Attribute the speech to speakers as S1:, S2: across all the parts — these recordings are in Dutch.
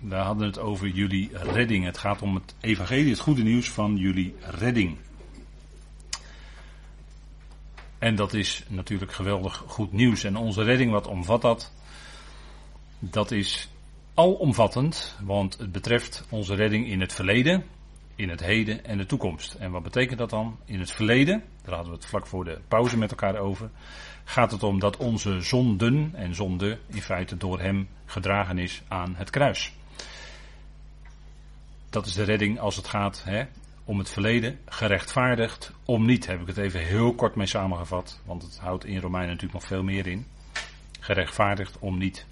S1: We hadden het over jullie redding. Het gaat om het evangelie, het goede nieuws van jullie redding. En dat is natuurlijk geweldig goed nieuws. En onze redding, wat omvat dat? Dat is alomvattend, want het betreft onze redding in het verleden, in het heden en de toekomst. En wat betekent dat dan? In het verleden, daar hadden we het vlak voor de pauze met elkaar over, gaat het om dat onze zonden en zonde in feite door hem gedragen is aan het kruis. Dat is de redding als het gaat hè, om het verleden, gerechtvaardigd, om niet, heb ik het even heel kort mee samengevat, want het houdt in Romeinen natuurlijk nog veel meer in. Gerechtvaardigd om niet.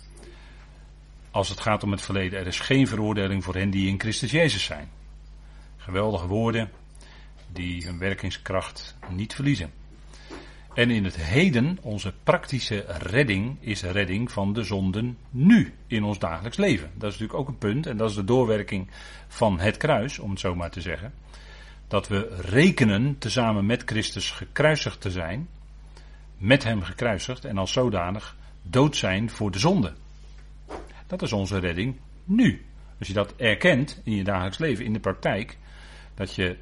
S1: Als het gaat om het verleden, er is geen veroordeling voor hen die in Christus Jezus zijn. Geweldige woorden die hun werkingskracht niet verliezen. En in het heden, onze praktische redding, is redding van de zonden nu in ons dagelijks leven. Dat is natuurlijk ook een punt, en dat is de doorwerking van het kruis, om het zo maar te zeggen. Dat we rekenen tezamen met Christus gekruisigd te zijn, met hem gekruisigd en als zodanig dood zijn voor de zonde. Dat is onze redding nu. Als je dat erkent in je dagelijks leven, in de praktijk, dat je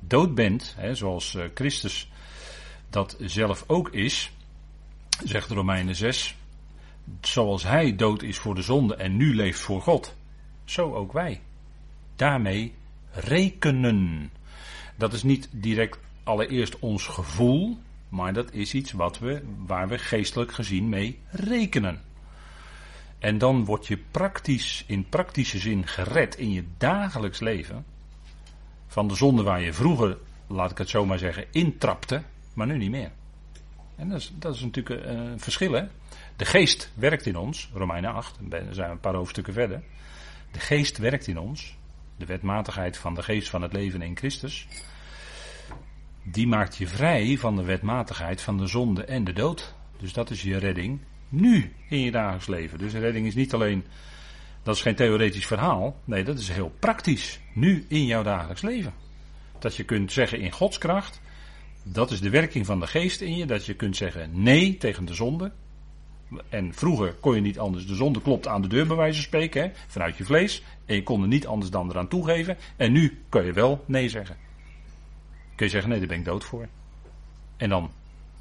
S1: dood bent, hè, zoals eh, Christus dat zelf ook is, zegt Romeinen 6, zoals hij dood is voor de zonde en nu leeft voor God, zo ook wij. Daarmee rekenen. Dat is niet direct allereerst ons gevoel, maar dat is iets wat we, waar we geestelijk gezien mee rekenen. En dan word je praktisch, in praktische zin gered in je dagelijks leven. Van de zonde waar je vroeger, laat ik het zo maar zeggen, intrapte, maar nu niet meer. En dat is, dat is natuurlijk een verschil, hè. De geest werkt in ons, Romeinen 8, daar zijn we een paar hoofdstukken verder. De geest werkt in ons, de wetmatigheid van de geest van het leven in Christus. Die maakt je vrij van de wetmatigheid van de zonde en de dood. Dus dat is je redding nu in je dagelijks leven. Dus redding is niet alleen, dat is geen theoretisch verhaal. Nee, dat is heel praktisch. Nu in jouw dagelijks leven. Dat je kunt zeggen in Gods kracht, dat is de werking van de geest in je, dat je kunt zeggen nee tegen de zonde. En vroeger kon je niet anders, de zonde klopt aan de deur bij wijze van spreken, hè, vanuit je vlees. En je kon er niet anders dan eraan toegeven. En nu kun je wel nee zeggen. Kun je zeggen nee, daar ben ik dood voor. En dan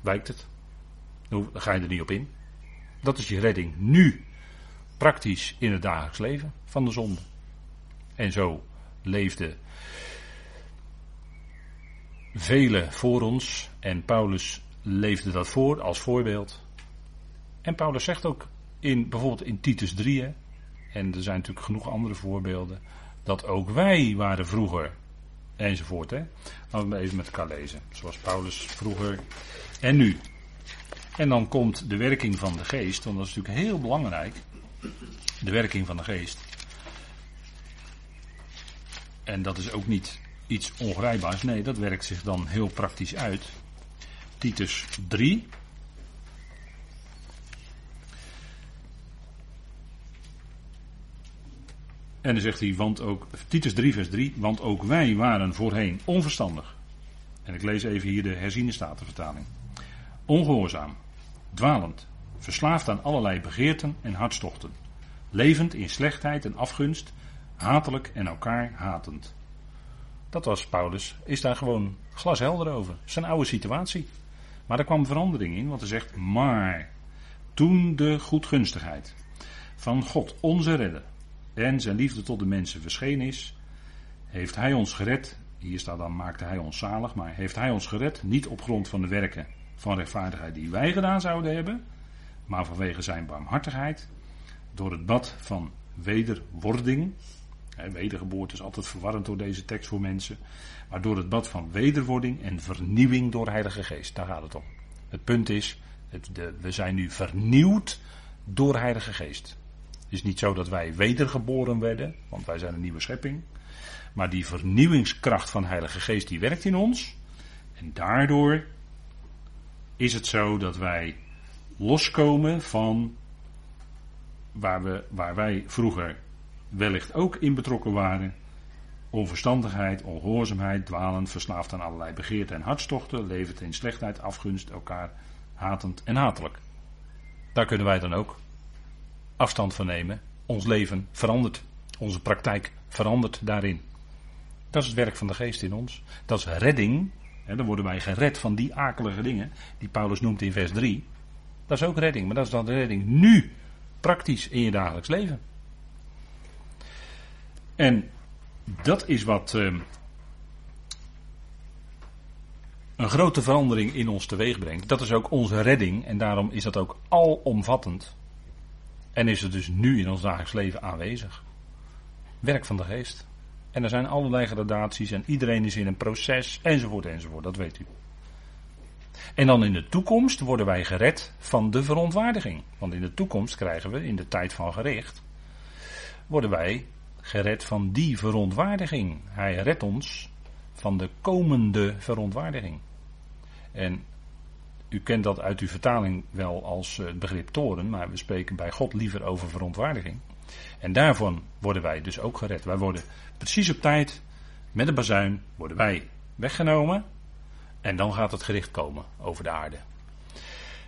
S1: wijkt het. Dan ga je er niet op in. Dat is je redding nu, praktisch in het dagelijks leven van de zonde. En zo leefde velen voor ons en Paulus leefde dat voor als voorbeeld. En Paulus zegt ook in bijvoorbeeld in Titus 3, en er zijn natuurlijk genoeg andere voorbeelden, dat ook wij waren vroeger enzovoort. Hè. Laten we even met elkaar lezen. Zoals Paulus vroeger en nu. En dan komt de werking van de geest, want dat is natuurlijk heel belangrijk. De werking van de geest. En dat is ook niet iets ongrijpbaars. Nee, dat werkt zich dan heel praktisch uit. Titus 3. En dan zegt hij, want ook, Titus 3 vers 3, want ook wij waren voorheen onverstandig. En ik lees even hier de herziene statenvertaling. Ongehoorzaam, dwalend, verslaafd aan allerlei begeerten en hartstochten, levend in slechtheid en afgunst, hatelijk en elkaar hatend. Dat was Paulus, is daar gewoon glashelder over. Zijn oude situatie. Maar er kwam verandering in, want hij zegt, maar toen de goedgunstigheid van God, onze redder, en zijn liefde tot de mensen verschenen is, heeft hij ons gered. Hier staat dan, maakte hij ons zalig, maar heeft hij ons gered niet op grond van de werken van rechtvaardigheid die wij gedaan zouden hebben, maar vanwege zijn barmhartigheid, door het bad van wederwording. Wedergeboorte is altijd verwarrend door deze tekst voor mensen. Maar door het bad van wederwording en vernieuwing door Heilige Geest. Daar gaat het om. Het punt is, het, de, we zijn nu vernieuwd door Heilige Geest. Het is niet zo dat wij wedergeboren werden, want wij zijn een nieuwe schepping. Maar die vernieuwingskracht van Heilige Geest die werkt in ons. En daardoor is het zo dat wij loskomen van waar, we, waar wij vroeger wellicht ook in betrokken waren. Onverstandigheid, ongehoorzaamheid, dwalend, verslaafd aan allerlei begeerten en hartstochten, levend in slechtheid, afgunst, elkaar hatend en hatelijk. Daar kunnen wij dan ook afstand van nemen. Ons leven verandert. Onze praktijk verandert daarin. Dat is het werk van de geest in ons. Dat is redding. Dan worden wij gered van die akelige dingen die Paulus noemt in vers 3. Dat is ook redding, maar dat is dan de redding nu, praktisch in je dagelijks leven. En dat is wat uh, een grote verandering in ons teweeg brengt. Dat is ook onze redding en daarom is dat ook alomvattend. En is het dus nu in ons dagelijks leven aanwezig. Werk van de geest. En er zijn allerlei gradaties en iedereen is in een proces enzovoort enzovoort, dat weet u. En dan in de toekomst worden wij gered van de verontwaardiging. Want in de toekomst krijgen we, in de tijd van gericht, worden wij gered van die verontwaardiging. Hij redt ons van de komende verontwaardiging. En u kent dat uit uw vertaling wel als het begrip toren, maar we spreken bij God liever over verontwaardiging. En daarvan worden wij dus ook gered. Wij worden precies op tijd, met een bazuin, worden wij weggenomen. En dan gaat het gericht komen over de aarde.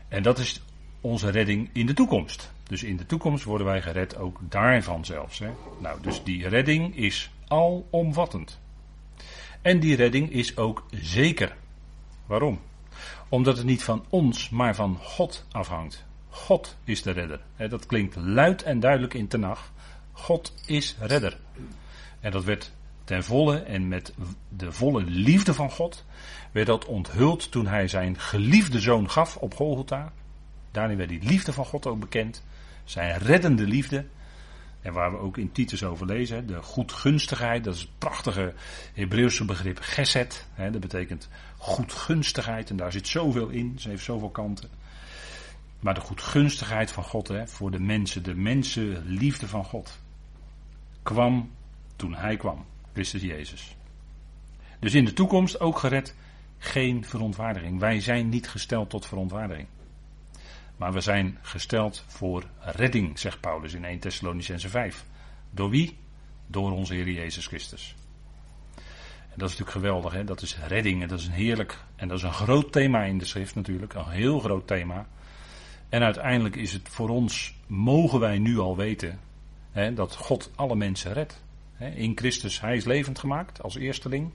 S1: En dat is onze redding in de toekomst. Dus in de toekomst worden wij gered ook daarvan zelfs. Hè. Nou, dus die redding is alomvattend. En die redding is ook zeker. Waarom? Omdat het niet van ons, maar van God afhangt. God is de redder. Dat klinkt luid en duidelijk in Tenach. God is redder. En dat werd ten volle en met de volle liefde van God werd dat onthuld toen hij zijn geliefde zoon gaf op Golgotha. Daarin werd die liefde van God ook bekend. Zijn reddende liefde. En waar we ook in Titus over lezen, de goedgunstigheid, dat is het prachtige Hebreeuwse begrip geset. dat betekent goedgunstigheid en daar zit zoveel in, ze heeft zoveel kanten. Maar de goedgunstigheid van God hè, voor de mensen, de mensenliefde van God, kwam toen Hij kwam, Christus Jezus. Dus in de toekomst ook gered, geen verontwaardiging. Wij zijn niet gesteld tot verontwaardiging. Maar we zijn gesteld voor redding, zegt Paulus in 1 Thessalonicense 5. Door wie? Door onze Heer Jezus Christus. En dat is natuurlijk geweldig, hè? dat is redding. En dat is een heerlijk, en dat is een groot thema in de schrift natuurlijk, een heel groot thema. En uiteindelijk is het voor ons, mogen wij nu al weten, hè, dat God alle mensen redt. In Christus, Hij is levend gemaakt als eersteling.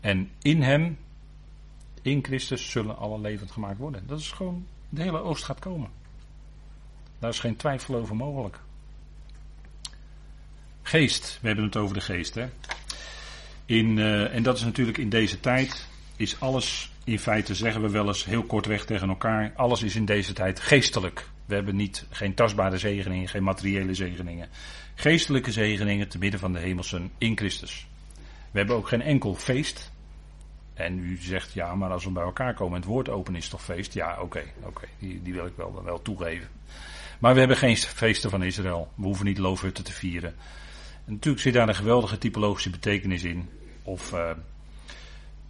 S1: En in Hem, in Christus, zullen alle levend gemaakt worden. Dat is gewoon, de hele oost gaat komen. Daar is geen twijfel over mogelijk. Geest, we hebben het over de geest. Hè. In, uh, en dat is natuurlijk in deze tijd, is alles in feite zeggen we wel eens heel kortweg tegen elkaar, alles is in deze tijd geestelijk. We hebben niet, geen tastbare zegeningen, geen materiële zegeningen. Geestelijke zegeningen te midden van de hemelsen in Christus. We hebben ook geen enkel feest. En u zegt, ja, maar als we bij elkaar komen en het woord open is toch feest? Ja, oké, oké, die, die wil ik wel, wel toegeven. Maar we hebben geen feesten van Israël. We hoeven niet loofhutten te vieren. En natuurlijk zit daar een geweldige typologische betekenis in. Of uh,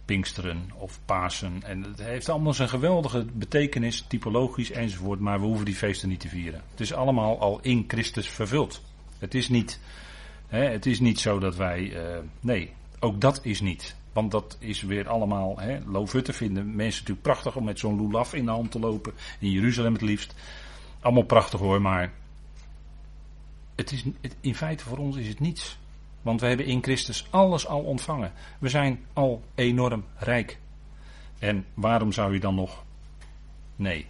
S1: Pinksteren of Pasen. En het heeft allemaal zijn geweldige betekenis, typologisch enzovoort. Maar we hoeven die feesten niet te vieren. Het is allemaal al in Christus vervuld. Het is niet, hè, het is niet zo dat wij. Uh, nee, ook dat is niet. Want dat is weer allemaal. Hè, Loofhutten vinden mensen natuurlijk prachtig om met zo'n lulaf in de hand te lopen. In Jeruzalem het liefst. Allemaal prachtig hoor, maar. Het is, in feite voor ons is het niets. Want we hebben in Christus alles al ontvangen. We zijn al enorm rijk. En waarom zou je dan nog? Nee,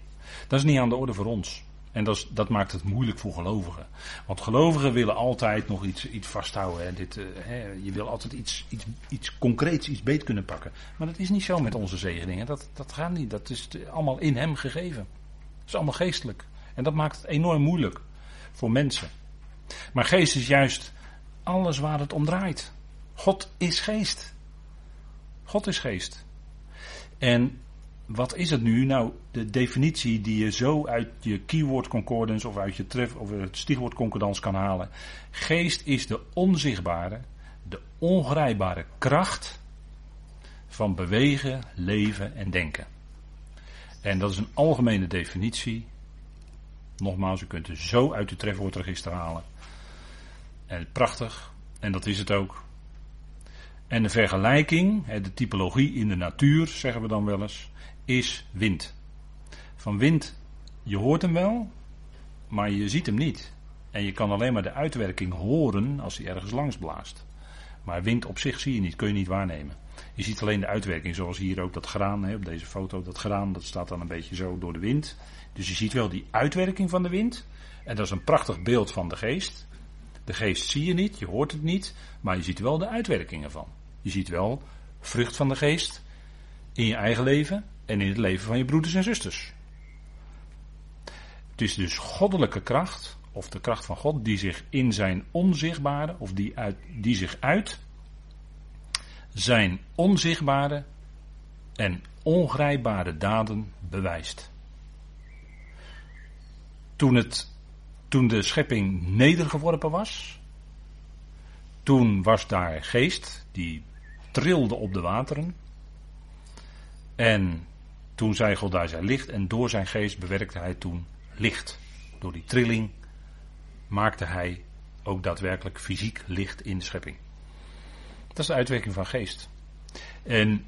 S1: dat is niet aan de orde voor ons. En dat, dat maakt het moeilijk voor gelovigen. Want gelovigen willen altijd nog iets, iets vasthouden. Hè. Dit, uh, hè, je wil altijd iets, iets, iets concreets, iets beet kunnen pakken. Maar dat is niet zo met onze zegeningen. Dat, dat gaat niet. Dat is allemaal in hem gegeven. Dat is allemaal geestelijk. En dat maakt het enorm moeilijk voor mensen. Maar geest is juist alles waar het om draait. God is geest. God is geest. En wat is het nu? Nou, de definitie die je zo uit je keyword concordance of uit je tref of het stichwoord concordance kan halen. Geest is de onzichtbare, de ongrijpbare kracht van bewegen, leven en denken. En dat is een algemene definitie. Nogmaals, u kunt het zo uit uw trefwoordregister halen. En prachtig, en dat is het ook. En de vergelijking, de typologie in de natuur, zeggen we dan wel eens, is wind. Van wind, je hoort hem wel, maar je ziet hem niet. En je kan alleen maar de uitwerking horen als hij ergens langs blaast. Maar wind op zich zie je niet, kun je niet waarnemen. Je ziet alleen de uitwerking, zoals hier ook dat graan hè, op deze foto. Dat graan dat staat dan een beetje zo door de wind. Dus je ziet wel die uitwerking van de wind. En dat is een prachtig beeld van de geest. De geest zie je niet, je hoort het niet, maar je ziet wel de uitwerking ervan. Je ziet wel vrucht van de geest in je eigen leven en in het leven van je broeders en zusters. Het is dus goddelijke kracht, of de kracht van God, die zich in zijn onzichtbare, of die, uit, die zich uit zijn onzichtbare en ongrijpbare daden bewijst. Toen, het, toen de schepping nedergeworpen was, toen was daar geest die trilde op de wateren. En toen zei God daar zijn licht en door zijn geest bewerkte hij toen licht. Door die trilling maakte hij ook daadwerkelijk fysiek licht in de schepping. Dat is de uitwerking van geest. En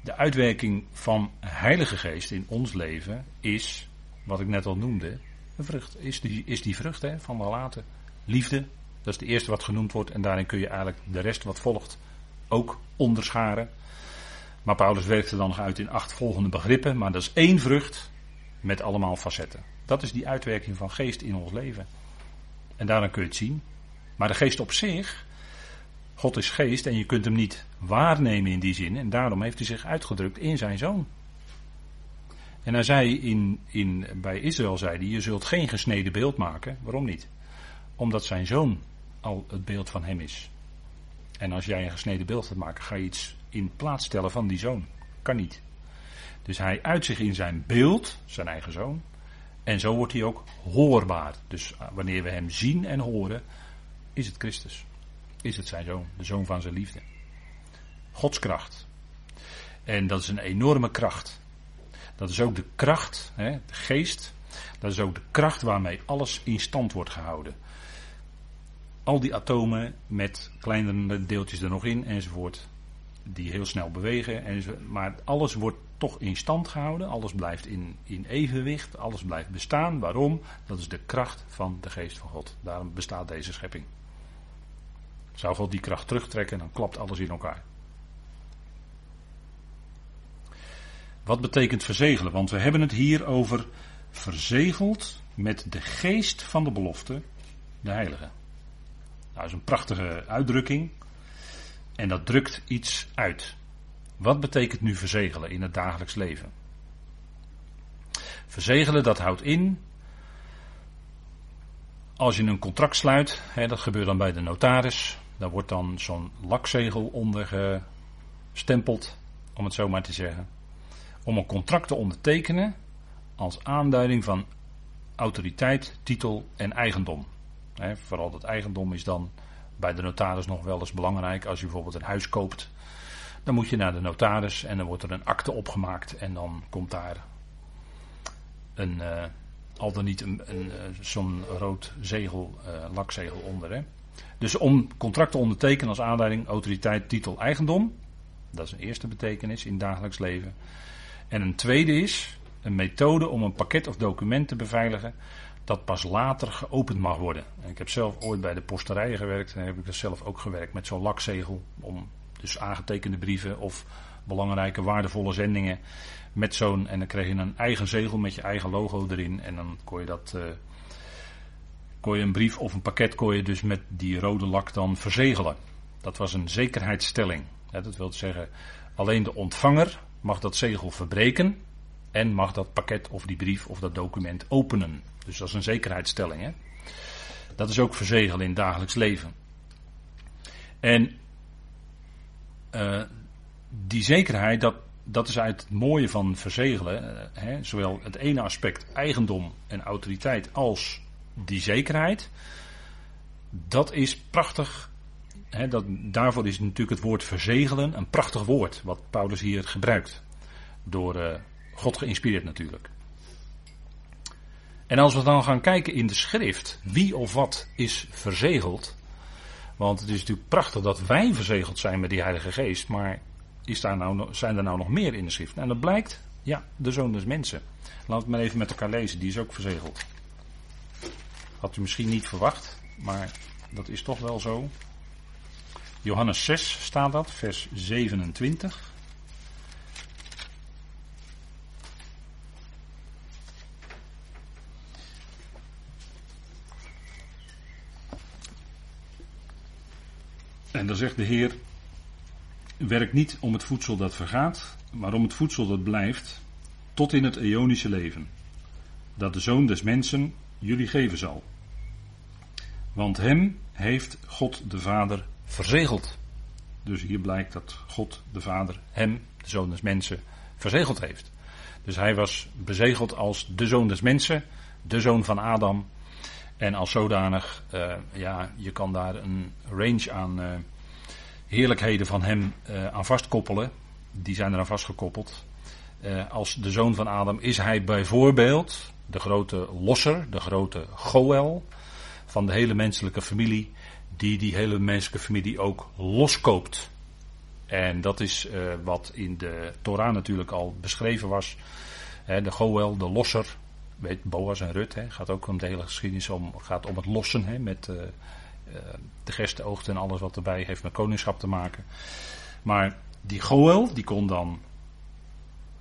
S1: de uitwerking van Heilige Geest in ons leven is, wat ik net al noemde, een vrucht. Is die, is die vrucht hè, van de later. Liefde, dat is de eerste wat genoemd wordt. En daarin kun je eigenlijk de rest wat volgt ook onderscharen. Maar Paulus werkt er dan nog uit in acht volgende begrippen. Maar dat is één vrucht met allemaal facetten. Dat is die uitwerking van geest in ons leven. En daarin kun je het zien. Maar de geest op zich, God is geest en je kunt hem niet waarnemen in die zin. En daarom heeft hij zich uitgedrukt in zijn zoon. En hij zei in, in, bij Israël, zei hij, je zult geen gesneden beeld maken. Waarom niet? Omdat zijn zoon al het beeld van hem is. En als jij een gesneden beeld gaat maken, ga je iets in plaats stellen van die zoon. Kan niet. Dus hij uit zich in zijn beeld, zijn eigen zoon. En zo wordt hij ook hoorbaar. Dus eh, wanneer we hem zien en horen, is het Christus. Is het zijn zoon, de zoon van zijn liefde. Gods kracht. En dat is een enorme kracht. Dat is ook de kracht, hè, de geest. Dat is ook de kracht waarmee alles in stand wordt gehouden. Al die atomen met kleinere deeltjes er nog in enzovoort. Die heel snel bewegen. Enzovoort. Maar alles wordt toch in stand gehouden. Alles blijft in, in evenwicht. Alles blijft bestaan. Waarom? Dat is de kracht van de geest van God. Daarom bestaat deze schepping. Zou God die kracht terugtrekken, dan klapt alles in elkaar. Wat betekent verzegelen? Want we hebben het hier over verzegeld met de geest van de belofte, de heilige. Nou, dat is een prachtige uitdrukking. En dat drukt iets uit. Wat betekent nu verzegelen in het dagelijks leven? Verzegelen, dat houdt in. Als je een contract sluit, hè, dat gebeurt dan bij de notaris, daar wordt dan zo'n lakzegel onder gestempeld, om het zo maar te zeggen. Om een contract te ondertekenen als aanduiding van autoriteit, titel en eigendom. vooral dat eigendom is dan bij de notaris nog wel eens belangrijk. Als je bijvoorbeeld een huis koopt, dan moet je naar de notaris en dan wordt er een akte opgemaakt en dan komt daar een, uh, al dan niet een, een, eh, zo'n rood zegel, uh, lakzegel onder. Hè. Dus om contract te ondertekenen als aanleiding autoriteit, titel, eigendom. Dat is een eerste betekenis in dagelijks leven. En een tweede is een methode om een pakket of document te beveiligen dat pas later geopend mag worden. En ik heb zelf ooit bij de posterijen gewerkt en heb ik dus zelf ook gewerkt met zo'n lakzegel om dus aangetekende brieven of belangrijke waardevolle zendingen met zo'n en dan kreeg je een eigen zegel met je eigen logo erin en dan kon je dat uh, kon je een brief of een pakket kon je dus met die rode lak dan verzegelen. Dat was een zekerheidsstelling. dat wil zeggen, alleen de ontvanger mag dat zegel verbreken en mag dat pakket of die brief of dat document openen. Dus dat is een zekerheidsstelling. Hè? Dat is ook verzegelen in het dagelijks leven. En uh, die zekerheid, dat, dat is uit het mooie van verzegelen. Uh, hè, zowel het ene aspect eigendom en autoriteit als die zekerheid, dat is prachtig. Dat, daarvoor is natuurlijk het woord verzegelen een prachtig woord, wat Paulus hier gebruikt. Door uh, God geïnspireerd natuurlijk. En als we dan gaan kijken in de schrift, wie of wat is verzegeld. Want het is natuurlijk prachtig dat wij verzegeld zijn met die Heilige Geest, maar is daar nou, zijn er nou nog meer in de schrift? En dat blijkt, ja, de zoon des mensen. Laten we maar even met elkaar lezen, die is ook verzegeld. Had u misschien niet verwacht, maar dat is toch wel zo. Johannes 6 staat dat, vers 27. En dan zegt de Heer: Werk niet om het voedsel dat vergaat, maar om het voedsel dat blijft tot in het eonische leven, dat de Zoon des Mensen jullie geven zal. Want hem heeft God de Vader verzegeld. Dus hier blijkt dat God de Vader hem, de Zoon des Mensen, verzegeld heeft. Dus hij was bezegeld als de Zoon des Mensen, de Zoon van Adam. En als zodanig, uh, ja, je kan daar een range aan uh, heerlijkheden van hem uh, aan vastkoppelen. Die zijn eraan vastgekoppeld. als de Zoon van Adam is hij bijvoorbeeld de grote losser, de grote Goel van de hele menselijke familie, die die hele menselijke familie ook loskoopt. En dat is wat in de Torah natuurlijk al beschreven was. de Goel, de losser, weet Boas en Rut, he, gaat ook om de hele geschiedenis om, gaat om het lossen he, met uh, de gestenoogd en alles wat erbij heeft met koningschap te maken. Maar die Goel, die kon dan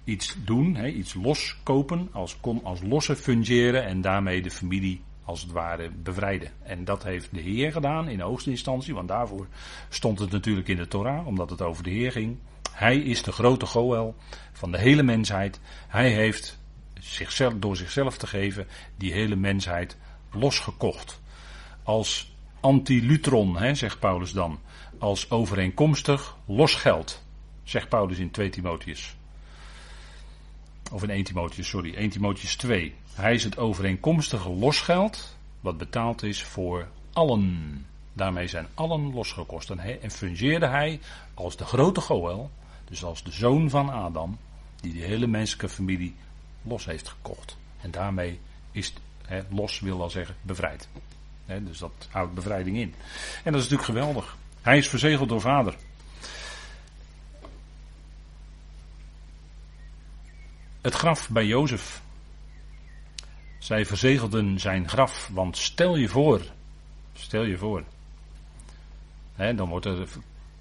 S1: iets doen, hè, iets loskopen, als, kon als losse fungeren en daarmee de familie als het ware bevrijden. En dat heeft de Heer gedaan in de hoogste instantie, want daarvoor stond het natuurlijk in de Torah, omdat het over de Heer ging. Hij is de grote Goel van de hele mensheid. Hij heeft door zichzelf te geven die hele mensheid losgekocht. Als antilutron, zegt Paulus dan. Als overeenkomstig losgeld, zegt Paulus in 2 Timotheus. Of in 1 Timotheus, sorry, 1 Timotheus 2. Hij is het overeenkomstige losgeld wat betaald is voor allen. Daarmee zijn allen losgekost. En, en fungeerde hij als de grote Goel, dus als de zoon van Adam, die de hele menselijke familie los heeft gekocht. En daarmee is los wil wel zeggen bevrijd. Dus dat houdt bevrijding in. En dat is natuurlijk geweldig. Hij is verzegeld door vader. Het graf bij Jozef. Zij verzegelden zijn graf, want stel je voor, stel je voor. Dan wordt er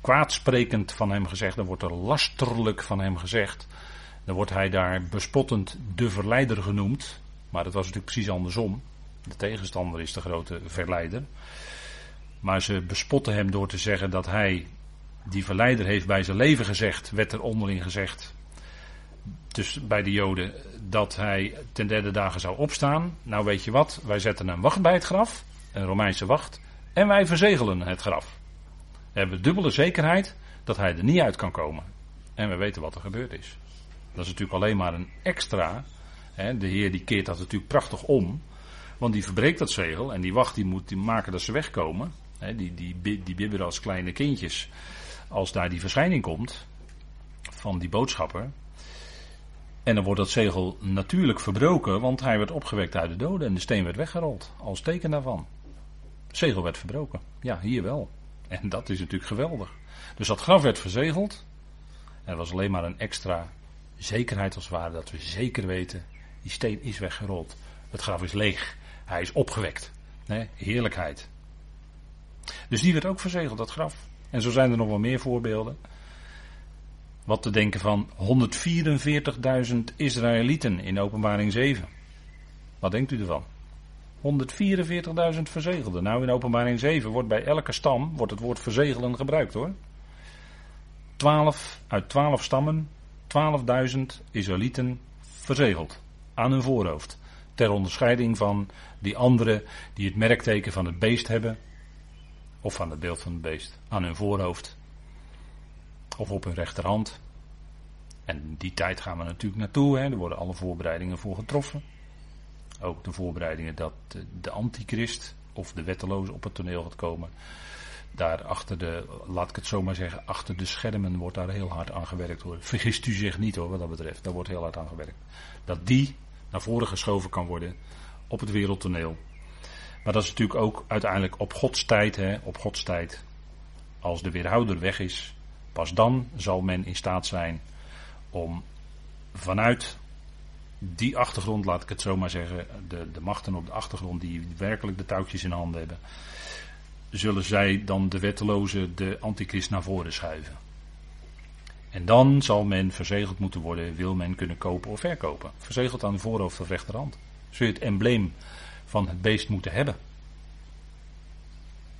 S1: kwaadsprekend van hem gezegd, dan wordt er lasterlijk van hem gezegd. Dan wordt hij daar bespottend de verleider genoemd. Maar dat was natuurlijk precies andersom. De tegenstander is de grote verleider. Maar ze bespotten hem door te zeggen dat hij, die verleider heeft bij zijn leven gezegd, werd er onderling gezegd, dus bij de Joden dat hij ten derde dagen zou opstaan. Nou weet je wat, wij zetten een wacht bij het graf, een Romeinse wacht, en wij verzegelen het graf. We hebben dubbele zekerheid dat hij er niet uit kan komen. En we weten wat er gebeurd is. Dat is natuurlijk alleen maar een extra. Hè, de Heer die keert dat natuurlijk prachtig om. Want die verbreekt dat zegel en die wacht die moet die maken dat ze wegkomen. Hè, die, die, die bibberen als kleine kindjes. Als daar die verschijning komt van die boodschapper, en dan wordt dat zegel natuurlijk verbroken, want hij werd opgewekt uit de doden en de steen werd weggerold. Als teken daarvan. Het zegel werd verbroken. Ja, hier wel. En dat is natuurlijk geweldig. Dus dat graf werd verzegeld. En was alleen maar een extra zekerheid als het ware dat we zeker weten, die steen is weggerold. Het graf is leeg. Hij is opgewekt. Heerlijkheid. Dus die werd ook verzegeld, dat graf. En zo zijn er nog wel meer voorbeelden wat te denken van 144.000 Israëlieten in openbaring 7. Wat denkt u ervan? 144.000 verzegelden. Nou, in openbaring 7 wordt bij elke stam wordt het woord verzegelen gebruikt hoor. 12 uit 12 stammen, 12.000 Israëlieten verzegeld aan hun voorhoofd. Ter onderscheiding van die anderen die het merkteken van het beest hebben, of van het beeld van het beest, aan hun voorhoofd of op hun rechterhand. En die tijd gaan we natuurlijk naartoe. Hè. Er worden alle voorbereidingen voor getroffen. Ook de voorbereidingen dat de antichrist of de wetteloze op het toneel gaat komen. Daar achter de, laat ik het zo maar zeggen, achter de schermen wordt daar heel hard aan gewerkt hoor. Vergist u zich niet hoor wat dat betreft. Daar wordt heel hard aan gewerkt. Dat die naar voren geschoven kan worden op het wereldtoneel. Maar dat is natuurlijk ook uiteindelijk op Gods tijd, hè, op Gods tijd. Als de weerhouder weg is, Pas dan zal men in staat zijn om vanuit die achtergrond, laat ik het zo maar zeggen, de, de machten op de achtergrond die werkelijk de touwtjes in handen hebben, zullen zij dan de wetteloze, de antichrist naar voren schuiven. En dan zal men verzegeld moeten worden, wil men kunnen kopen of verkopen. Verzegeld aan de voorhoofd of rechterhand. Zul je het embleem van het beest moeten hebben.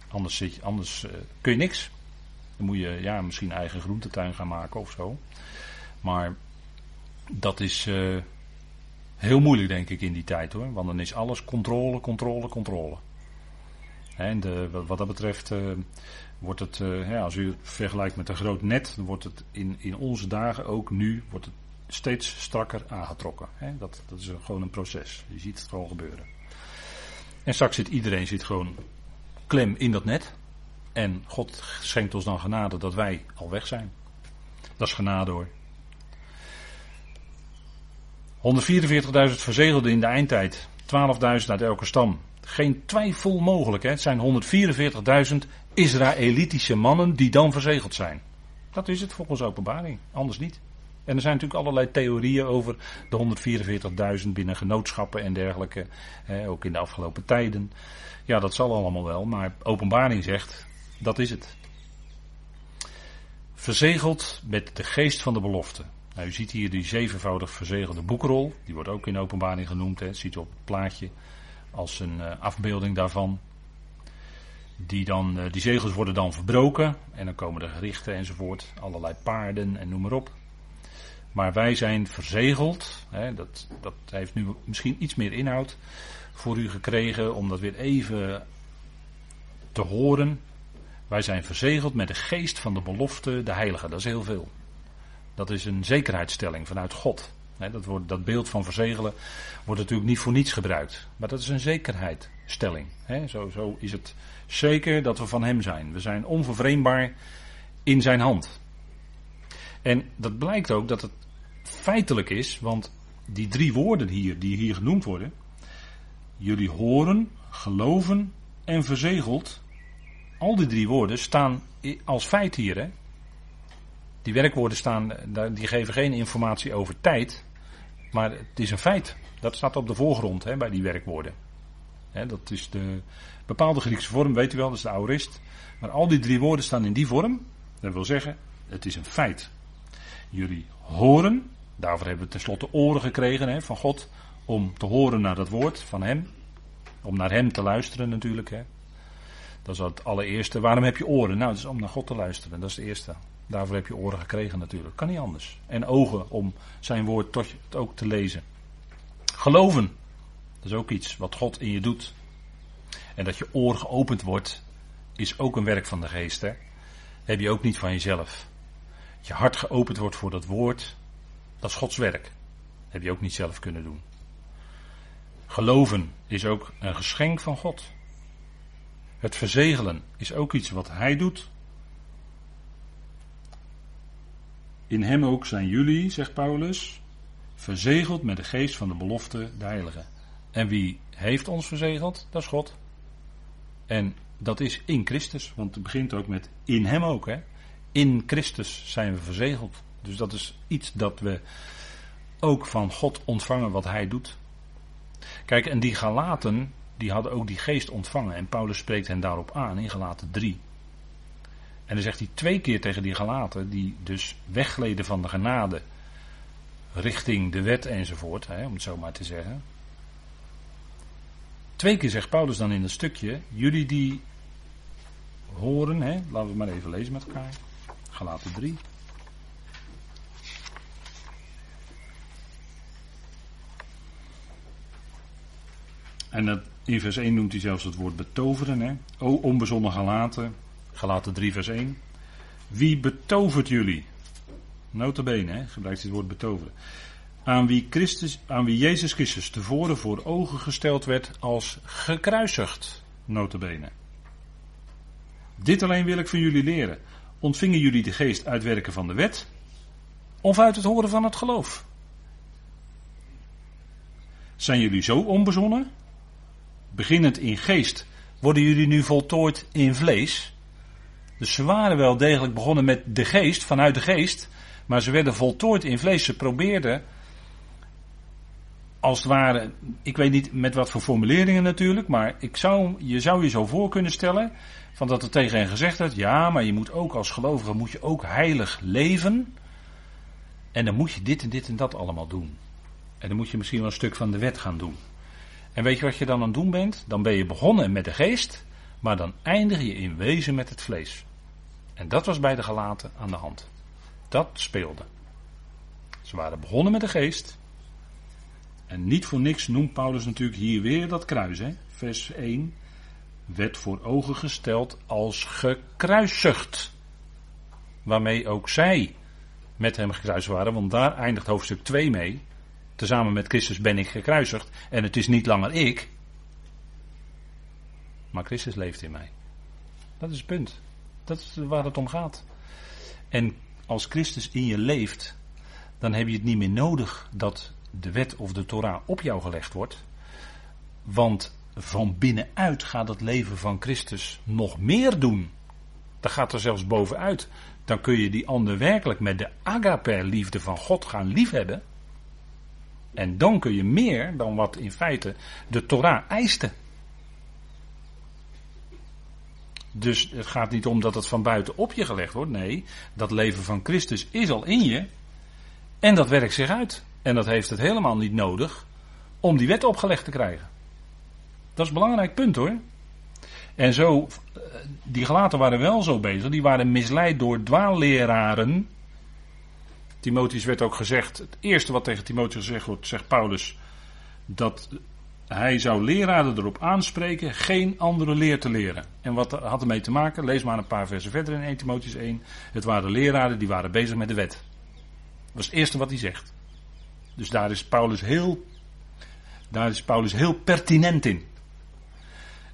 S1: Anders, zit je, anders uh, kun je niks. Dan moet je ja, misschien eigen groentetuin gaan maken of zo. Maar dat is uh, heel moeilijk denk ik in die tijd hoor. Want dan is alles controle, controle, controle. En wat dat betreft uh, wordt het, uh, ja, als u het vergelijkt met een groot net, dan wordt het in, in onze dagen ook nu wordt het steeds strakker aangetrokken. Hè? Dat, dat is gewoon een proces. Je ziet het gewoon gebeuren. En straks zit iedereen zit gewoon klem in dat net. En God schenkt ons dan genade dat wij al weg zijn. Dat is genade hoor. 144.000 verzegelden in de eindtijd. 12.000 uit elke stam. Geen twijfel mogelijk. Hè? Het zijn 144.000 Israëlitische mannen die dan verzegeld zijn. Dat is het volgens openbaring. Anders niet. En er zijn natuurlijk allerlei theorieën over de 144.000 binnen genootschappen en dergelijke. Ook in de afgelopen tijden. Ja, dat zal allemaal wel. Maar openbaring zegt, dat is het. Verzegeld met de geest van de belofte. Nou, u ziet hier die zevenvoudig verzegelde boekrol. Die wordt ook in openbaring genoemd. Hè. ziet u op het plaatje als een uh, afbeelding daarvan. Die, dan, uh, die zegels worden dan verbroken. En dan komen de gerichten enzovoort. Allerlei paarden en noem maar op. Maar wij zijn verzegeld. Hè, dat, dat heeft nu misschien iets meer inhoud voor u gekregen. Om dat weer even te horen. Wij zijn verzegeld met de geest van de belofte, de heilige. Dat is heel veel. Dat is een zekerheidsstelling vanuit God. Dat, dat beeld van verzegelen wordt natuurlijk niet voor niets gebruikt. Maar dat is een zekerheidstelling. Zo, zo is het zeker dat we van Hem zijn. We zijn onvervreemdbaar in Zijn hand. En dat blijkt ook dat het feitelijk is, want die drie woorden hier, die hier genoemd worden. Jullie horen, geloven en verzegeld. Al die drie woorden staan als feit hier. Hè? Die werkwoorden staan, die geven geen informatie over tijd. Maar het is een feit. Dat staat op de voorgrond hè, bij die werkwoorden. Hè, dat is de bepaalde Griekse vorm, weet u wel, dat is de aorist. Maar al die drie woorden staan in die vorm. Dat wil zeggen, het is een feit. Jullie horen, daarvoor hebben we tenslotte oren gekregen hè, van God. Om te horen naar dat woord van Hem. Om naar Hem te luisteren natuurlijk. Hè. Dat is het allereerste. Waarom heb je oren? Nou, dat is om naar God te luisteren. Dat is het eerste. Daarvoor heb je oren gekregen natuurlijk. Kan niet anders. En ogen om zijn woord tot ook te lezen. Geloven. Dat is ook iets wat God in je doet. En dat je oor geopend wordt, is ook een werk van de geest. Hè? heb je ook niet van jezelf. Dat je hart geopend wordt voor dat woord, dat is Gods werk. heb je ook niet zelf kunnen doen. Geloven is ook een geschenk van God. Het verzegelen is ook iets wat Hij doet. In hem ook zijn jullie, zegt Paulus, verzegeld met de geest van de belofte, de heilige. En wie heeft ons verzegeld? Dat is God. En dat is in Christus, want het begint ook met in hem ook. Hè? In Christus zijn we verzegeld. Dus dat is iets dat we ook van God ontvangen wat hij doet. Kijk, en die Galaten, die hadden ook die geest ontvangen. En Paulus spreekt hen daarop aan in Galaten 3. En dan zegt hij twee keer tegen die Galaten, die dus weggleden van de genade richting de wet enzovoort, hè, om het zo maar te zeggen. Twee keer zegt Paulus dan in een stukje, jullie die horen, hè, laten we maar even lezen met elkaar. Galaten 3. En dat, in vers 1 noemt hij zelfs het woord betoveren. Hè? O onbezonnen gelaten, Galaten 3 vers 1. Wie betovert jullie? Notabene, hè, gebruikt dit woord betoveren. Aan wie, Christus, aan wie Jezus Christus tevoren voor ogen gesteld werd als gekruisigd. Notabene. Dit alleen wil ik van jullie leren. Ontvingen jullie de geest uitwerken van de wet? Of uit het horen van het geloof? Zijn jullie zo onbezonnen? Beginnend in geest, worden jullie nu voltooid in vlees? Dus ze waren wel degelijk begonnen met de geest, vanuit de geest. Maar ze werden voltooid in vlees. Ze probeerden als het ware, ik weet niet met wat voor formuleringen natuurlijk, maar ik zou, je zou je zo voor kunnen stellen, van dat er tegen hen gezegd werd, ja, maar je moet ook als gelovige, moet je ook heilig leven. En dan moet je dit en dit en dat allemaal doen. En dan moet je misschien wel een stuk van de wet gaan doen. En weet je wat je dan aan het doen bent? Dan ben je begonnen met de geest, maar dan eindig je in wezen met het vlees. En dat was bij de gelaten aan de hand. Dat speelde. Ze waren begonnen met de geest. En niet voor niks noemt Paulus natuurlijk hier weer dat kruis. Hè? Vers 1 werd voor ogen gesteld als gekruisigd. Waarmee ook zij met hem gekruisigd waren, want daar eindigt hoofdstuk 2 mee. Tezamen met Christus ben ik gekruisigd. En het is niet langer ik, maar Christus leeft in mij. Dat is het punt. Dat is waar het om gaat. En als Christus in je leeft, dan heb je het niet meer nodig dat de wet of de Torah op jou gelegd wordt. Want van binnenuit gaat het leven van Christus nog meer doen. Dat gaat er zelfs bovenuit. Dan kun je die ander werkelijk met de agape liefde van God gaan liefhebben. En dan kun je meer dan wat in feite de Torah eiste. Dus het gaat niet om dat het van buiten op je gelegd wordt. Nee, dat leven van Christus is al in je. En dat werkt zich uit. En dat heeft het helemaal niet nodig om die wet opgelegd te krijgen. Dat is een belangrijk punt hoor. En zo, eh, die gelaten waren wel zo bezig. Die waren misleid door dwaalleraren. Timotheus werd ook gezegd, het eerste wat tegen Timotheus gezegd wordt, zegt Paulus, dat hij zou leraren erop aanspreken geen andere leer te leren. En wat had ermee te maken? Lees maar een paar versen verder in 1 Timotheus 1. Het waren leraren die waren bezig met de wet. Dat was het eerste wat hij zegt. Dus daar is Paulus heel, daar is Paulus heel pertinent in.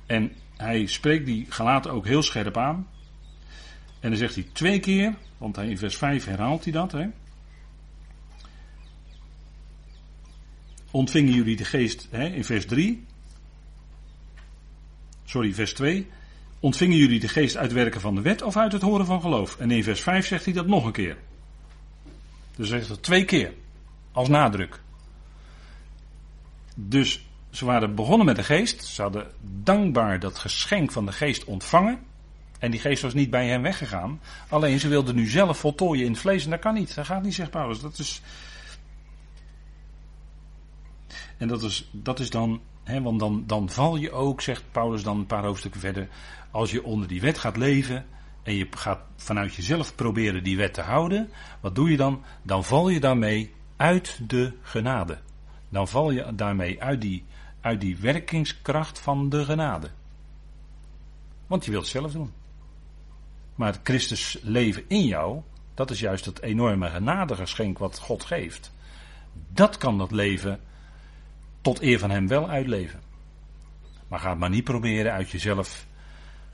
S1: En hij spreekt die gelaten ook heel scherp aan. En dan zegt hij twee keer, want in vers 5 herhaalt hij dat. Hè. Ontvingen jullie de geest hè, in vers 3? Sorry, vers 2. Ontvingen jullie de geest uit werken van de wet of uit het horen van geloof? En in vers 5 zegt hij dat nog een keer. Dus hij zegt dat twee keer. Als nadruk. Dus ze waren begonnen met de geest. Ze hadden dankbaar dat geschenk van de geest ontvangen. En die geest was niet bij hen weggegaan. Alleen ze wilden nu zelf voltooien in het vlees. En dat kan niet. Dat gaat niet, zegt Paulus. Dat is. En dat is, dat is dan. Hè, want dan, dan val je ook, zegt Paulus dan een paar hoofdstukken verder. Als je onder die wet gaat leven. En je gaat vanuit jezelf proberen die wet te houden. Wat doe je dan? Dan val je daarmee uit de genade. Dan val je daarmee uit die, uit die werkingskracht van de genade. Want je wilt het zelf doen. Maar het Christus leven in jou, dat is juist het enorme genadegeschenk wat God geeft. Dat kan dat leven tot eer van Hem wel uitleven. Maar ga het maar niet proberen uit jezelf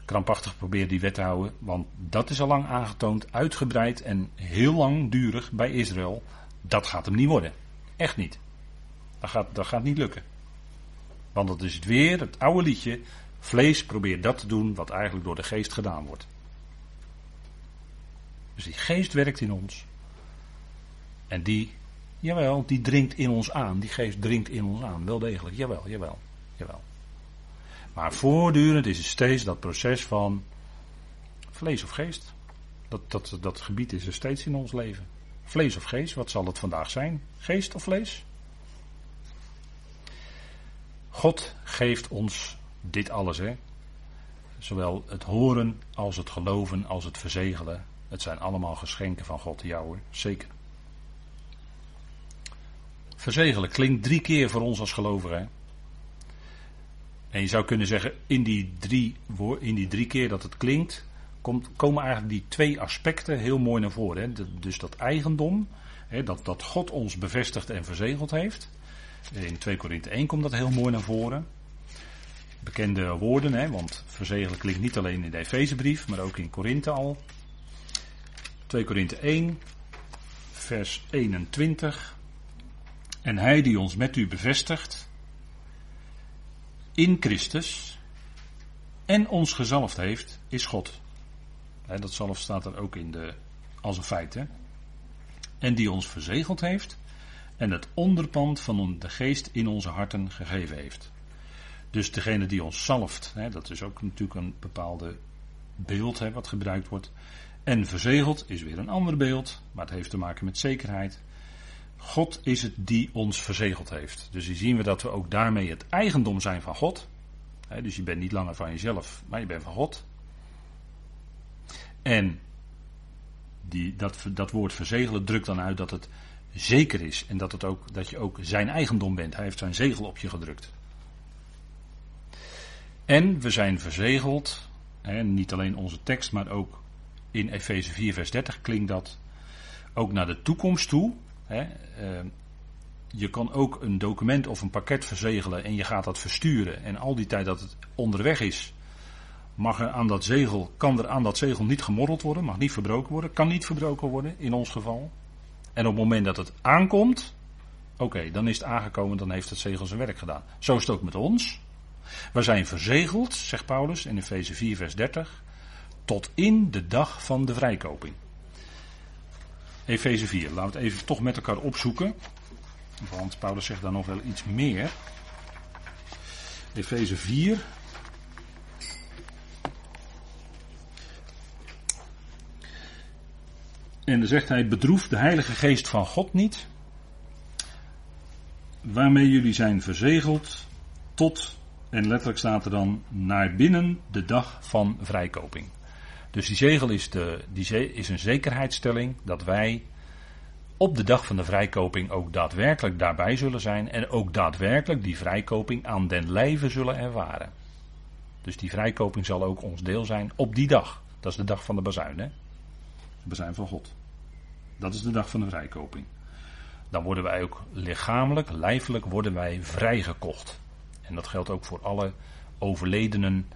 S1: krampachtig proberen die wet te houden. Want dat is al lang aangetoond, uitgebreid en heel langdurig bij Israël. Dat gaat hem niet worden. Echt niet. Dat gaat, dat gaat niet lukken. Want dat is het weer, het oude liedje. Vlees probeert dat te doen wat eigenlijk door de geest gedaan wordt. Dus die geest werkt in ons. En die, jawel, die dringt in ons aan. Die geest dringt in ons aan. Wel degelijk, jawel, jawel, jawel. Maar voortdurend is het steeds dat proces van vlees of geest. Dat, dat, dat gebied is er steeds in ons leven. Vlees of geest, wat zal het vandaag zijn? Geest of vlees? God geeft ons dit alles, hè? Zowel het horen als het geloven als het verzegelen. Het zijn allemaal geschenken van God, jou hoor, zeker. Verzegelen klinkt drie keer voor ons als gelovigen. En je zou kunnen zeggen, in die drie, in die drie keer dat het klinkt, komt, komen eigenlijk die twee aspecten heel mooi naar voren. Hè? dus dat eigendom, hè, dat, dat God ons bevestigd en verzegeld heeft. In 2 Korinthe 1 komt dat heel mooi naar voren. Bekende woorden, hè, want verzegelen klinkt niet alleen in de Efezebrief, maar ook in Korinthe al. 2 Korinthe 1, vers 21. En hij die ons met u bevestigt in Christus en ons gezalfd heeft, is God. dat zalf staat er ook in de, als een feit. Hè? En die ons verzegeld heeft en het onderpand van de geest in onze harten gegeven heeft. Dus degene die ons zalft, hè, dat is ook natuurlijk een bepaalde beeld hè, wat gebruikt wordt. En verzegeld is weer een ander beeld, maar het heeft te maken met zekerheid. God is het die ons verzegeld heeft. Dus hier zien we dat we ook daarmee het eigendom zijn van God. dus je bent niet langer van jezelf, maar je bent van God. En die, dat, dat woord verzegelen drukt dan uit dat het zeker is. En dat, het ook, dat je ook zijn eigendom bent. Hij heeft zijn zegel op je gedrukt. En we zijn verzegeld. Hè, niet alleen onze tekst, maar ook in Efeze 4, vers 30 klinkt dat. Ook naar de toekomst toe. Hè, eh, je kan ook een document of een pakket verzegelen en je gaat dat versturen. En al die tijd dat het onderweg is, mag er aan dat zegel, kan er aan dat zegel niet gemorreld worden, mag niet verbroken worden, kan niet verbroken worden in ons geval. En op het moment dat het aankomt, oké, dan is het aangekomen, dan heeft het zegel zijn werk gedaan. Zo is het ook met ons. We zijn verzegeld, zegt Paulus in Efeze 4, vers 30, tot in de dag van de vrijkoping. Efeze 4, laten we het even toch met elkaar opzoeken. Want Paulus zegt daar nog wel iets meer. Efeze 4. En dan zegt hij: Bedroef de Heilige Geest van God niet, waarmee jullie zijn verzegeld tot, en letterlijk staat er dan, naar binnen de dag van vrijkoping. Dus die zegel is, de, die is een zekerheidsstelling dat wij op de dag van de vrijkoping ook daadwerkelijk daarbij zullen zijn en ook daadwerkelijk die vrijkoping aan den lijve zullen ervaren. Dus die vrijkoping zal ook ons deel zijn op die dag. Dat is de dag van de bazuin, hè? De bazuin van God. Dat is de dag van de vrijkoping. Dan worden wij ook lichamelijk, lijfelijk worden wij vrijgekocht. En dat geldt ook voor alle overledenen.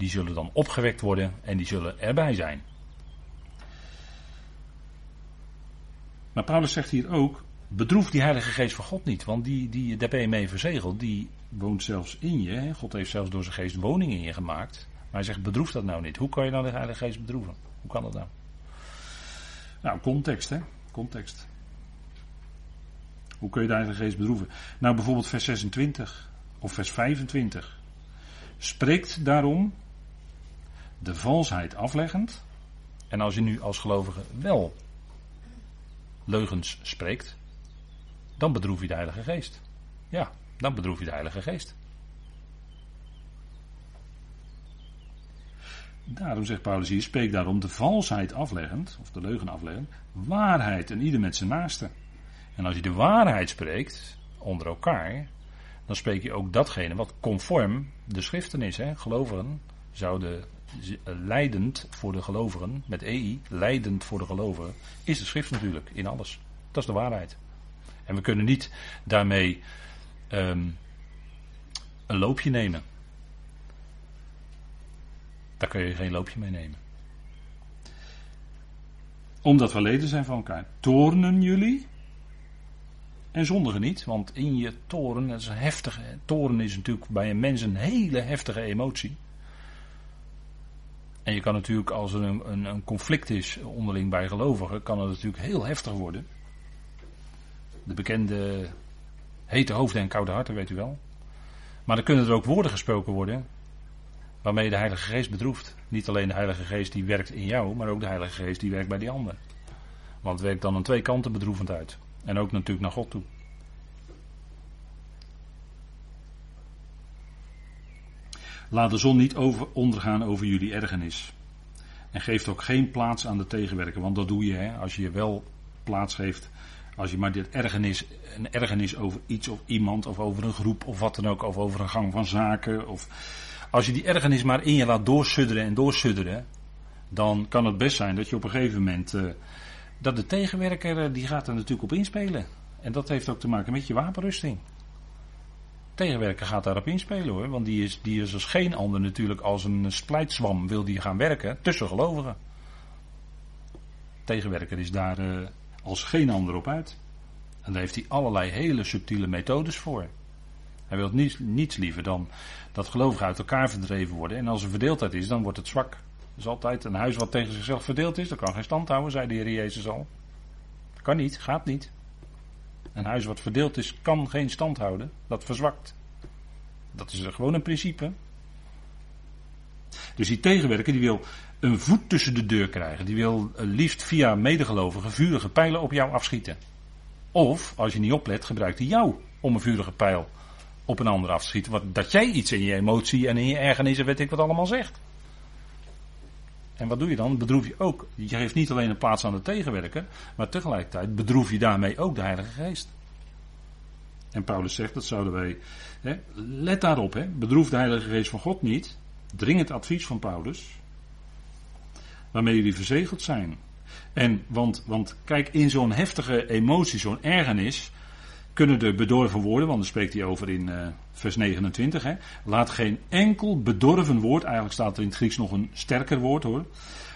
S1: Die zullen dan opgewekt worden en die zullen erbij zijn. Maar Paulus zegt hier ook, bedroef die Heilige Geest van God niet, want die, die, daar ben je mee verzegeld, die woont zelfs in je. God heeft zelfs door zijn geest woning in je gemaakt. Maar hij zegt, bedroef dat nou niet. Hoe kan je nou de Heilige Geest bedroeven? Hoe kan dat nou? Nou, context hè, context. Hoe kun je de Heilige Geest bedroeven? Nou, bijvoorbeeld vers 26 of vers 25. Spreekt daarom de valsheid afleggend. En als je nu als gelovige wel leugens spreekt, dan bedroef je de Heilige Geest. Ja, dan bedroef je de Heilige Geest. Daarom zegt Paulus hier, spreek daarom de valsheid afleggend, of de leugen afleggend, waarheid en ieder met zijn naaste. En als je de waarheid spreekt, onder elkaar, dan spreek je ook datgene wat conform de schriften is. Hè? Gelovigen zouden leidend voor de gelovigen, met EI, leidend voor de gelovigen, is de schrift natuurlijk in alles. Dat is de waarheid. En we kunnen niet daarmee um, een loopje nemen. Daar kun je geen loopje mee nemen. Omdat we leden zijn van elkaar. Toornen jullie? En zondigen niet, want in je toren, dat is heftige. Toren is natuurlijk bij een mens een hele heftige emotie. En je kan natuurlijk, als er een, een, een, conflict is onderling bij gelovigen, kan het natuurlijk heel heftig worden. De bekende hete hoofden en koude harten, weet u wel. Maar dan kunnen er ook woorden gesproken worden waarmee de Heilige Geest bedroeft. Niet alleen de Heilige Geest die werkt in jou, maar ook de Heilige Geest die werkt bij die ander. Want het werkt dan aan twee kanten bedroevend uit. En ook natuurlijk naar God toe. Laat de zon niet over, ondergaan over jullie ergernis. En geeft ook geen plaats aan de tegenwerker. Want dat doe je hè, als je wel plaats geeft. Als je maar dit ergernis, een ergernis over iets of iemand of over een groep of wat dan ook. Of over een gang van zaken. Of als je die ergernis maar in je laat doorsudderen en doorsudderen. Dan kan het best zijn dat je op een gegeven moment. Uh, dat de tegenwerker uh, die gaat er natuurlijk op inspelen. En dat heeft ook te maken met je wapenrusting tegenwerker gaat daarop inspelen hoor. Want die is, die is als geen ander natuurlijk als een splijtswam wil die gaan werken tussen gelovigen. Tegenwerker is daar uh, als geen ander op uit. En daar heeft hij allerlei hele subtiele methodes voor. Hij wil niets, niets liever dan dat gelovigen uit elkaar verdreven worden. En als er verdeeldheid is, dan wordt het zwak. Er is altijd een huis wat tegen zichzelf verdeeld is. Dat kan geen stand houden, zei de Heer Jezus al. Kan niet, gaat niet. Een huis wat verdeeld is, kan geen stand houden. Dat verzwakt. Dat is gewoon een principe. Dus die tegenwerker die wil een voet tussen de deur krijgen. Die wil liefst via medegelovigen vurige pijlen op jou afschieten. Of, als je niet oplet, gebruikt hij jou om een vurige pijl op een ander af te schieten. Wat, dat jij iets in je emotie en in je ergernis en weet ik wat allemaal zegt. En wat doe je dan? Bedroef je ook. Je geeft niet alleen een plaats aan de tegenwerker, maar tegelijkertijd bedroef je daarmee ook de Heilige Geest. En Paulus zegt, dat zouden wij. Hè, let daarop, hè, bedroef de Heilige Geest van God niet. Dringend advies van Paulus. Waarmee jullie verzegeld zijn. En want, want kijk, in zo'n heftige emotie, zo'n ergernis, kunnen er bedorven worden, want daar spreekt hij over in uh, vers 29. Hè. Laat geen enkel bedorven woord, eigenlijk staat er in het Grieks nog een sterker woord hoor.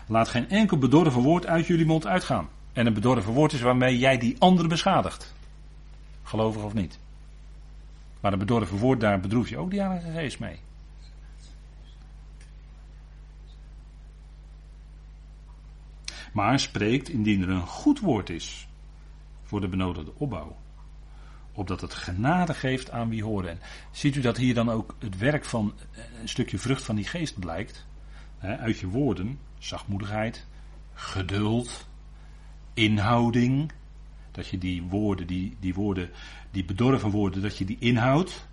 S1: Laat geen enkel bedorven woord uit jullie mond uitgaan. En een bedorven woord is waarmee jij die andere beschadigt. Gelovig of niet. Maar een bedorven woord, daar bedroef je ook die Heilige Geest mee. Maar spreekt indien er een goed woord is voor de benodigde opbouw opdat het genade geeft aan wie horen. En ziet u dat hier dan ook het werk van eh, een stukje vrucht van die geest blijkt? Uit je woorden, zachtmoedigheid, geduld, inhouding. Dat je die woorden, die, die woorden, die bedorven woorden, dat je die inhoudt.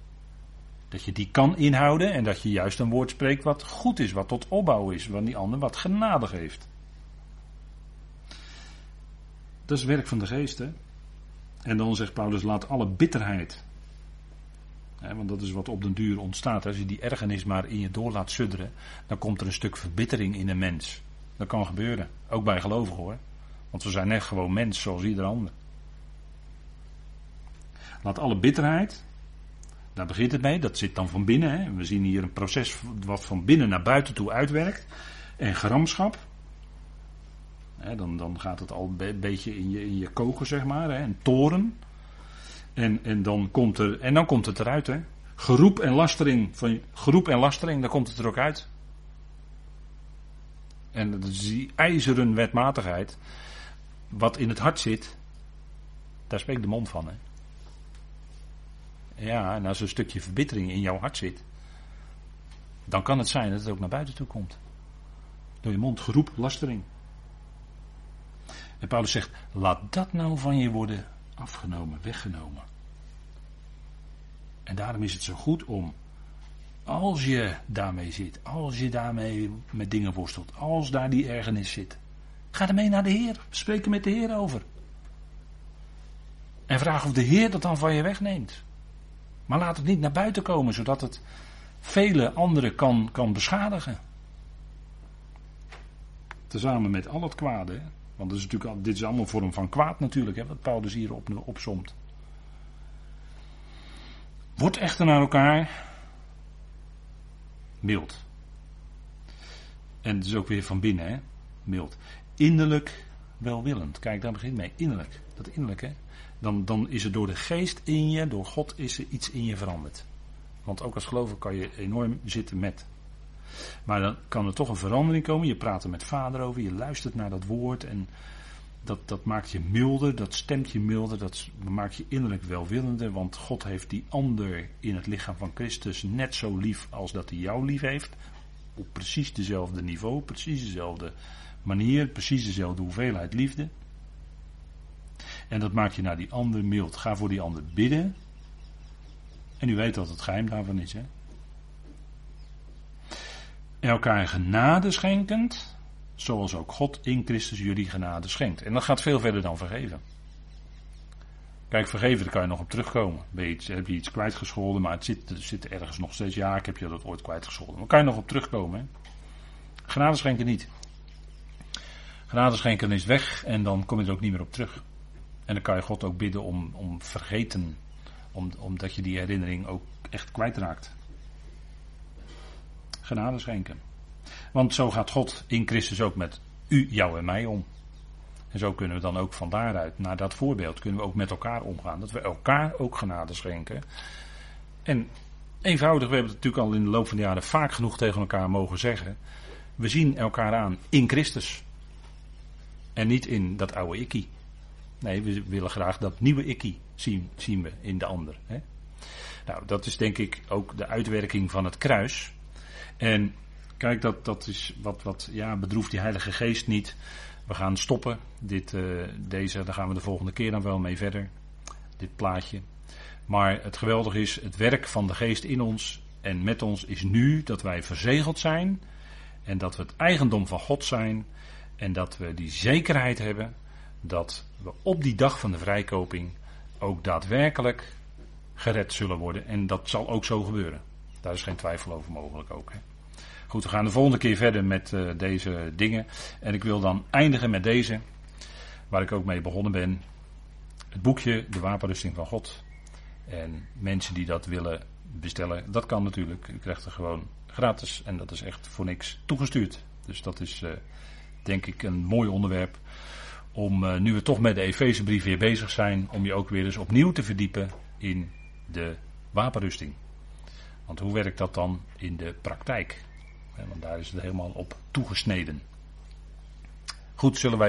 S1: Dat je die kan inhouden en dat je juist een woord spreekt wat goed is, wat tot opbouw is, wat die ander wat genade geeft. Dat is werk van de geest, hè? En dan zegt Paulus, laat alle bitterheid. Hè, want dat is wat op den duur ontstaat. Als je die ergernis maar in je door laat sudderen, dan komt er een stuk verbittering in een mens. Dat kan gebeuren. Ook bij gelovigen hoor. Want we zijn net gewoon mens zoals ieder ander. Laat alle bitterheid, daar begint het mee, dat zit dan van binnen. Hè. We zien hier een proces wat van binnen naar buiten toe uitwerkt. En gramschap, dan, dan gaat het al een beetje in je, in je koken, zeg maar. Hè, een toren. En, en, dan komt er, en dan komt het eruit. Hè. Geroep en lastering, van, geroep en lastering, dan komt het er ook uit. En dat is die ijzeren wetmatigheid. Wat in het hart zit, daar spreekt de mond van. Hè. Ja, en als een stukje verbittering in jouw hart zit, dan kan het zijn dat het ook naar buiten toe komt. Door je mond geroep, lastering. En Paulus zegt, laat dat nou van je worden afgenomen, weggenomen. En daarom is het zo goed om, als je daarmee zit, als je daarmee met dingen worstelt, als daar die ergernis zit, ga ermee naar de Heer, spreek er met de Heer over. En vraag of de Heer dat dan van je wegneemt. Maar laat het niet naar buiten komen, zodat het vele anderen kan, kan beschadigen. Tezamen met al het kwade. Want is natuurlijk, dit is allemaal een vorm van kwaad natuurlijk, hè, wat Paulus hier op, opzomt. Wordt echter naar elkaar mild. En het is ook weer van binnen, hè? mild. Innerlijk welwillend. Kijk, daar begint mee. Innerlijk. Dat innerlijk, hè? Dan, dan is er door de geest in je, door God, is er iets in je veranderd. Want ook als gelover kan je enorm zitten met. Maar dan kan er toch een verandering komen. Je praat er met vader over, je luistert naar dat woord en dat, dat maakt je milder, dat stemt je milder, dat maakt je innerlijk welwillender, want God heeft die ander in het lichaam van Christus net zo lief als dat hij jou lief heeft. Op precies dezelfde niveau, precies dezelfde manier, precies dezelfde hoeveelheid liefde. En dat maakt je naar die ander mild. Ga voor die ander bidden. En u weet wat het geheim daarvan is, hè? Elkaar genade schenkend, zoals ook God in Christus jullie genade schenkt. En dat gaat veel verder dan vergeven. Kijk, vergeven, daar kan je nog op terugkomen. heb je iets kwijtgescholden, maar het zit, zit ergens nog steeds. Ja, ik heb je dat ooit kwijtgescholden. Maar kan je nog op terugkomen. Genade schenken niet. Genade schenken is weg en dan kom je er ook niet meer op terug. En dan kan je God ook bidden om, om vergeten, om, omdat je die herinnering ook echt kwijtraakt genade schenken. Want zo gaat God in Christus ook met u, jou en mij om. En zo kunnen we dan ook van daaruit, naar dat voorbeeld, kunnen we ook met elkaar omgaan. Dat we elkaar ook genade schenken. En eenvoudig, we hebben het natuurlijk al in de loop van de jaren vaak genoeg tegen elkaar mogen zeggen. We zien elkaar aan in Christus. En niet in dat oude ikkie. Nee, we willen graag dat nieuwe ikkie zien, zien we in de ander. Hè? Nou, dat is denk ik ook de uitwerking van het kruis. En kijk, dat, dat is wat, wat ja, bedroeft die Heilige Geest niet. We gaan stoppen. Dit, uh, deze, daar gaan we de volgende keer dan wel mee verder. Dit plaatje. Maar het geweldige is, het werk van de Geest in ons en met ons is nu dat wij verzegeld zijn. En dat we het eigendom van God zijn. En dat we die zekerheid hebben dat we op die dag van de vrijkoping ook daadwerkelijk gered zullen worden. En dat zal ook zo gebeuren. Daar is geen twijfel over mogelijk ook. Hè. Goed, we gaan de volgende keer verder met uh, deze dingen. En ik wil dan eindigen met deze, waar ik ook mee begonnen ben. Het boekje De Wapenrusting van God. En mensen die dat willen bestellen, dat kan natuurlijk. U krijgt er gewoon gratis en dat is echt voor niks toegestuurd. Dus dat is uh, denk ik een mooi onderwerp om uh, nu we toch met de Efezebrief weer bezig zijn, om je ook weer eens opnieuw te verdiepen in de wapenrusting. Want hoe werkt dat dan in de praktijk? Want daar is het helemaal op toegesneden. Goed, zullen wij